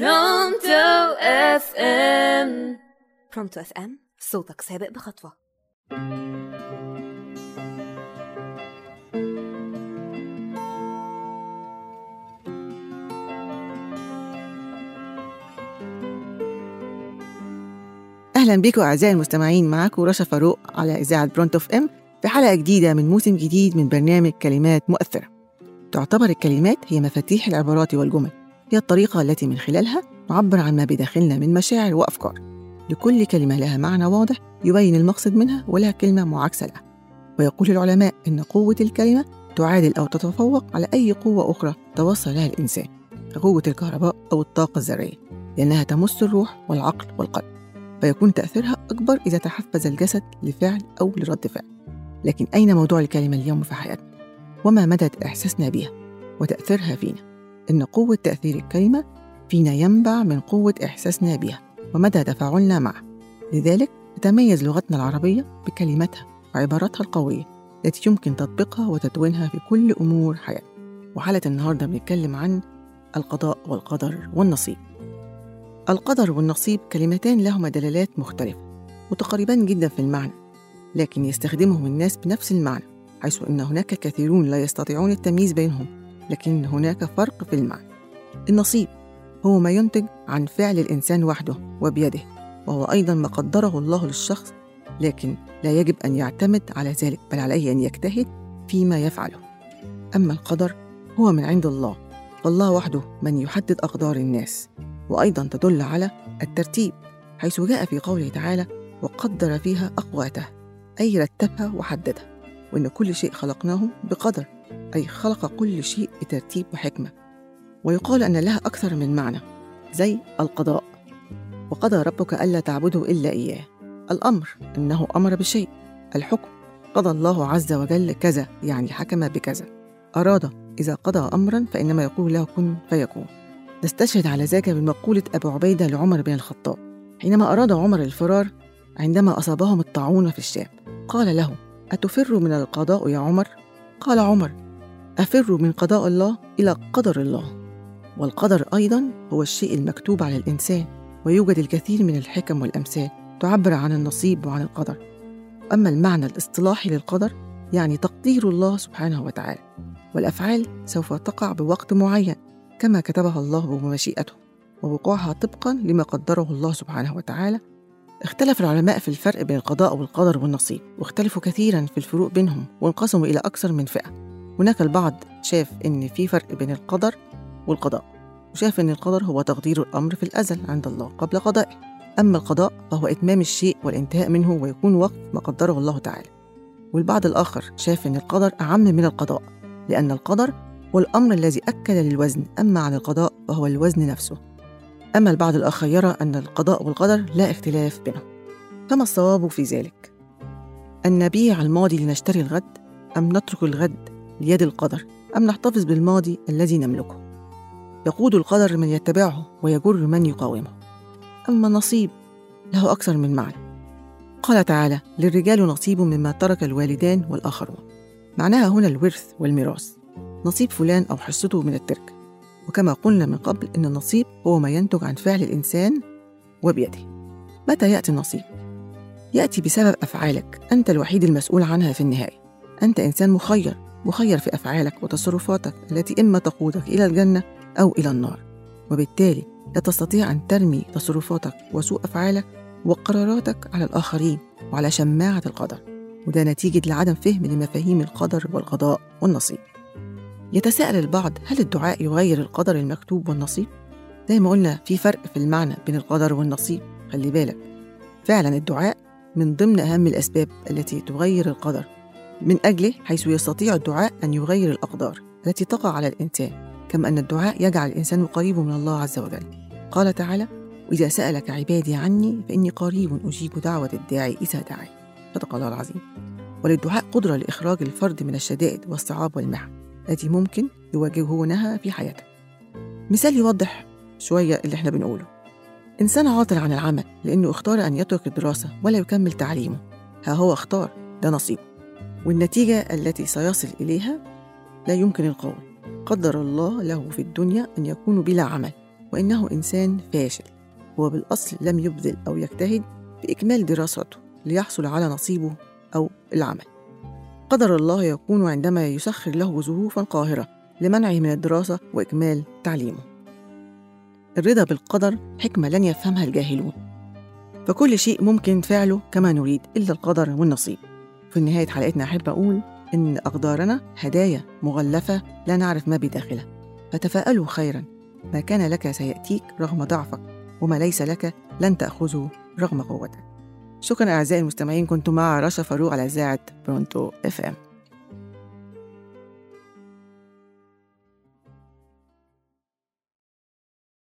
برونتو اف ام برونتو اف ام صوتك سابق بخطوة. أهلا بكم أعزائي المستمعين معاكم رشا فاروق على إذاعة برونتو اف ام في حلقة جديدة من موسم جديد من برنامج كلمات مؤثرة. تعتبر الكلمات هي مفاتيح العبارات والجمل. هي الطريقة التي من خلالها نعبر عن ما بداخلنا من مشاعر وأفكار لكل كلمة لها معنى واضح يبين المقصد منها ولها كلمة معاكسة لها ويقول العلماء إن قوة الكلمة تعادل أو تتفوق على أي قوة أخرى توصل لها الإنسان كقوة الكهرباء أو الطاقة الذرية لأنها تمس الروح والعقل والقلب فيكون تأثيرها أكبر إذا تحفز الجسد لفعل أو لرد فعل لكن أين موضوع الكلمة اليوم في حياتنا؟ وما مدى إحساسنا بها وتأثيرها فينا؟ إن قوة تأثير الكلمة فينا ينبع من قوة إحساسنا بها ومدى تفاعلنا معها لذلك تتميز لغتنا العربية بكلماتها وعباراتها القوية التي يمكن تطبيقها وتدوينها في كل أمور حياتنا. وحالة النهاردة بنتكلم عن القضاء والقدر والنصيب. القدر والنصيب كلمتان لهما دلالات مختلفة متقاربان جدا في المعنى لكن يستخدمهم الناس بنفس المعنى حيث أن هناك كثيرون لا يستطيعون التمييز بينهم. لكن هناك فرق في المعنى. النصيب هو ما ينتج عن فعل الإنسان وحده وبيده وهو أيضا ما قدره الله للشخص لكن لا يجب أن يعتمد على ذلك بل عليه أن يجتهد فيما يفعله. أما القدر هو من عند الله فالله وحده من يحدد أقدار الناس وأيضا تدل على الترتيب حيث جاء في قوله تعالى وقدر فيها أقواتها أي رتبها وحددها وإن كل شيء خلقناه بقدر. أي خلق كل شيء بترتيب وحكمة ويقال أن لها أكثر من معنى زي القضاء. وقضى ربك ألا تعبدوا إلا إياه. الأمر أنه أمر بشيء. الحكم قضى الله عز وجل كذا يعني حكم بكذا. أراد إذا قضى أمرا فإنما يقول له كن فيكون. نستشهد على ذلك بمقولة أبو عبيدة لعمر بن الخطاب. حينما أراد عمر الفرار عندما أصابهم الطاعون في الشام قال له أتفر من القضاء يا عمر؟ قال عمر أفر من قضاء الله إلى قدر الله. والقدر أيضا هو الشيء المكتوب على الإنسان ويوجد الكثير من الحكم والأمثال تعبر عن النصيب وعن القدر. أما المعنى الاصطلاحي للقدر يعني تقدير الله سبحانه وتعالى والأفعال سوف تقع بوقت معين كما كتبها الله بمشيئته ووقوعها طبقا لما قدره الله سبحانه وتعالى. اختلف العلماء في الفرق بين القضاء والقدر والنصيب واختلفوا كثيرا في الفروق بينهم وانقسموا إلى أكثر من فئة. هناك البعض شاف إن في فرق بين القدر والقضاء وشاف إن القدر هو تقدير الأمر في الأزل عند الله قبل قضائه. أما القضاء فهو إتمام الشيء والانتهاء منه ويكون وقت ما قدره الله تعالى. والبعض الآخر شاف إن القدر أعم من القضاء لأن القدر هو الأمر الذي أكد للوزن أما عن القضاء فهو الوزن نفسه. أما البعض الآخر يرى أن القضاء والقدر لا اختلاف بينهم. فما الصواب في ذلك؟ أن نبيع الماضي لنشتري الغد أم نترك الغد ليد القدر أم نحتفظ بالماضي الذي نملكه؟ يقود القدر من يتبعه ويجر من يقاومه. أما النصيب له أكثر من معنى. قال تعالى للرجال نصيب مما ترك الوالدان والآخرون. معناها هنا الورث والميراث. نصيب فلان أو حصته من التركة وكما قلنا من قبل أن النصيب هو ما ينتج عن فعل الإنسان وبيده. متى يأتي النصيب؟ يأتي بسبب أفعالك. أنت الوحيد المسؤول عنها في النهاية. أنت إنسان مخير. مخير في أفعالك وتصرفاتك التي إما تقودك إلى الجنة أو إلى النار. وبالتالي لا تستطيع أن ترمي تصرفاتك وسوء أفعالك وقراراتك على الآخرين وعلى شماعة القدر. وده نتيجة لعدم فهم لمفاهيم القدر والقضاء والنصيب. يتساءل البعض هل الدعاء يغير القدر المكتوب والنصيب؟ زي ما قلنا في فرق في المعنى بين القدر والنصيب خلي بالك. فعلا الدعاء من ضمن أهم الأسباب التي تغير القدر. من أجله حيث يستطيع الدعاء أن يغير الأقدار التي تقع على الإنسان كما أن الدعاء يجعل الإنسان قريب من الله عز وجل. قال تعالى وإذا سألك عبادي عني فإني قريب أجيب دعوة الداعي إذا دعي صدق الله العظيم. وللدعاء قدرة لإخراج الفرد من الشدائد والصعاب والمحن التي ممكن يواجهونها في حياته. مثال يوضح شوية اللي إحنا بنقوله. إنسان عاطل عن العمل لأنه اختار أن يترك الدراسة ولا يكمل تعليمه. ها هو اختار ده نصيبه. والنتيجة التي سيصل إليها لا يمكن القول. قدر الله له في الدنيا أن يكون بلا عمل وإنه إنسان فاشل. هو بالأصل لم يبذل أو يجتهد في إكمال دراسته ليحصل على نصيبه أو العمل. قدر الله يكون عندما يسخر له ظروفا قاهرة لمنعه من الدراسة وإكمال تعليمه. الرضا بالقدر حكمة لن يفهمها الجاهلون. فكل شيء ممكن فعله كما نريد إلا القدر والنصيب. في نهاية حلقتنا أحب أقول إن أقدارنا هدايا مغلفة لا نعرف ما بداخلها. فتفاءلوا خيرا. ما كان لك سيأتيك رغم ضعفك وما ليس لك لن تأخذه رغم قوتك. شكرا أعزائي المستمعين كنتم مع رشا فاروق على إذاعة برونتو إف إم.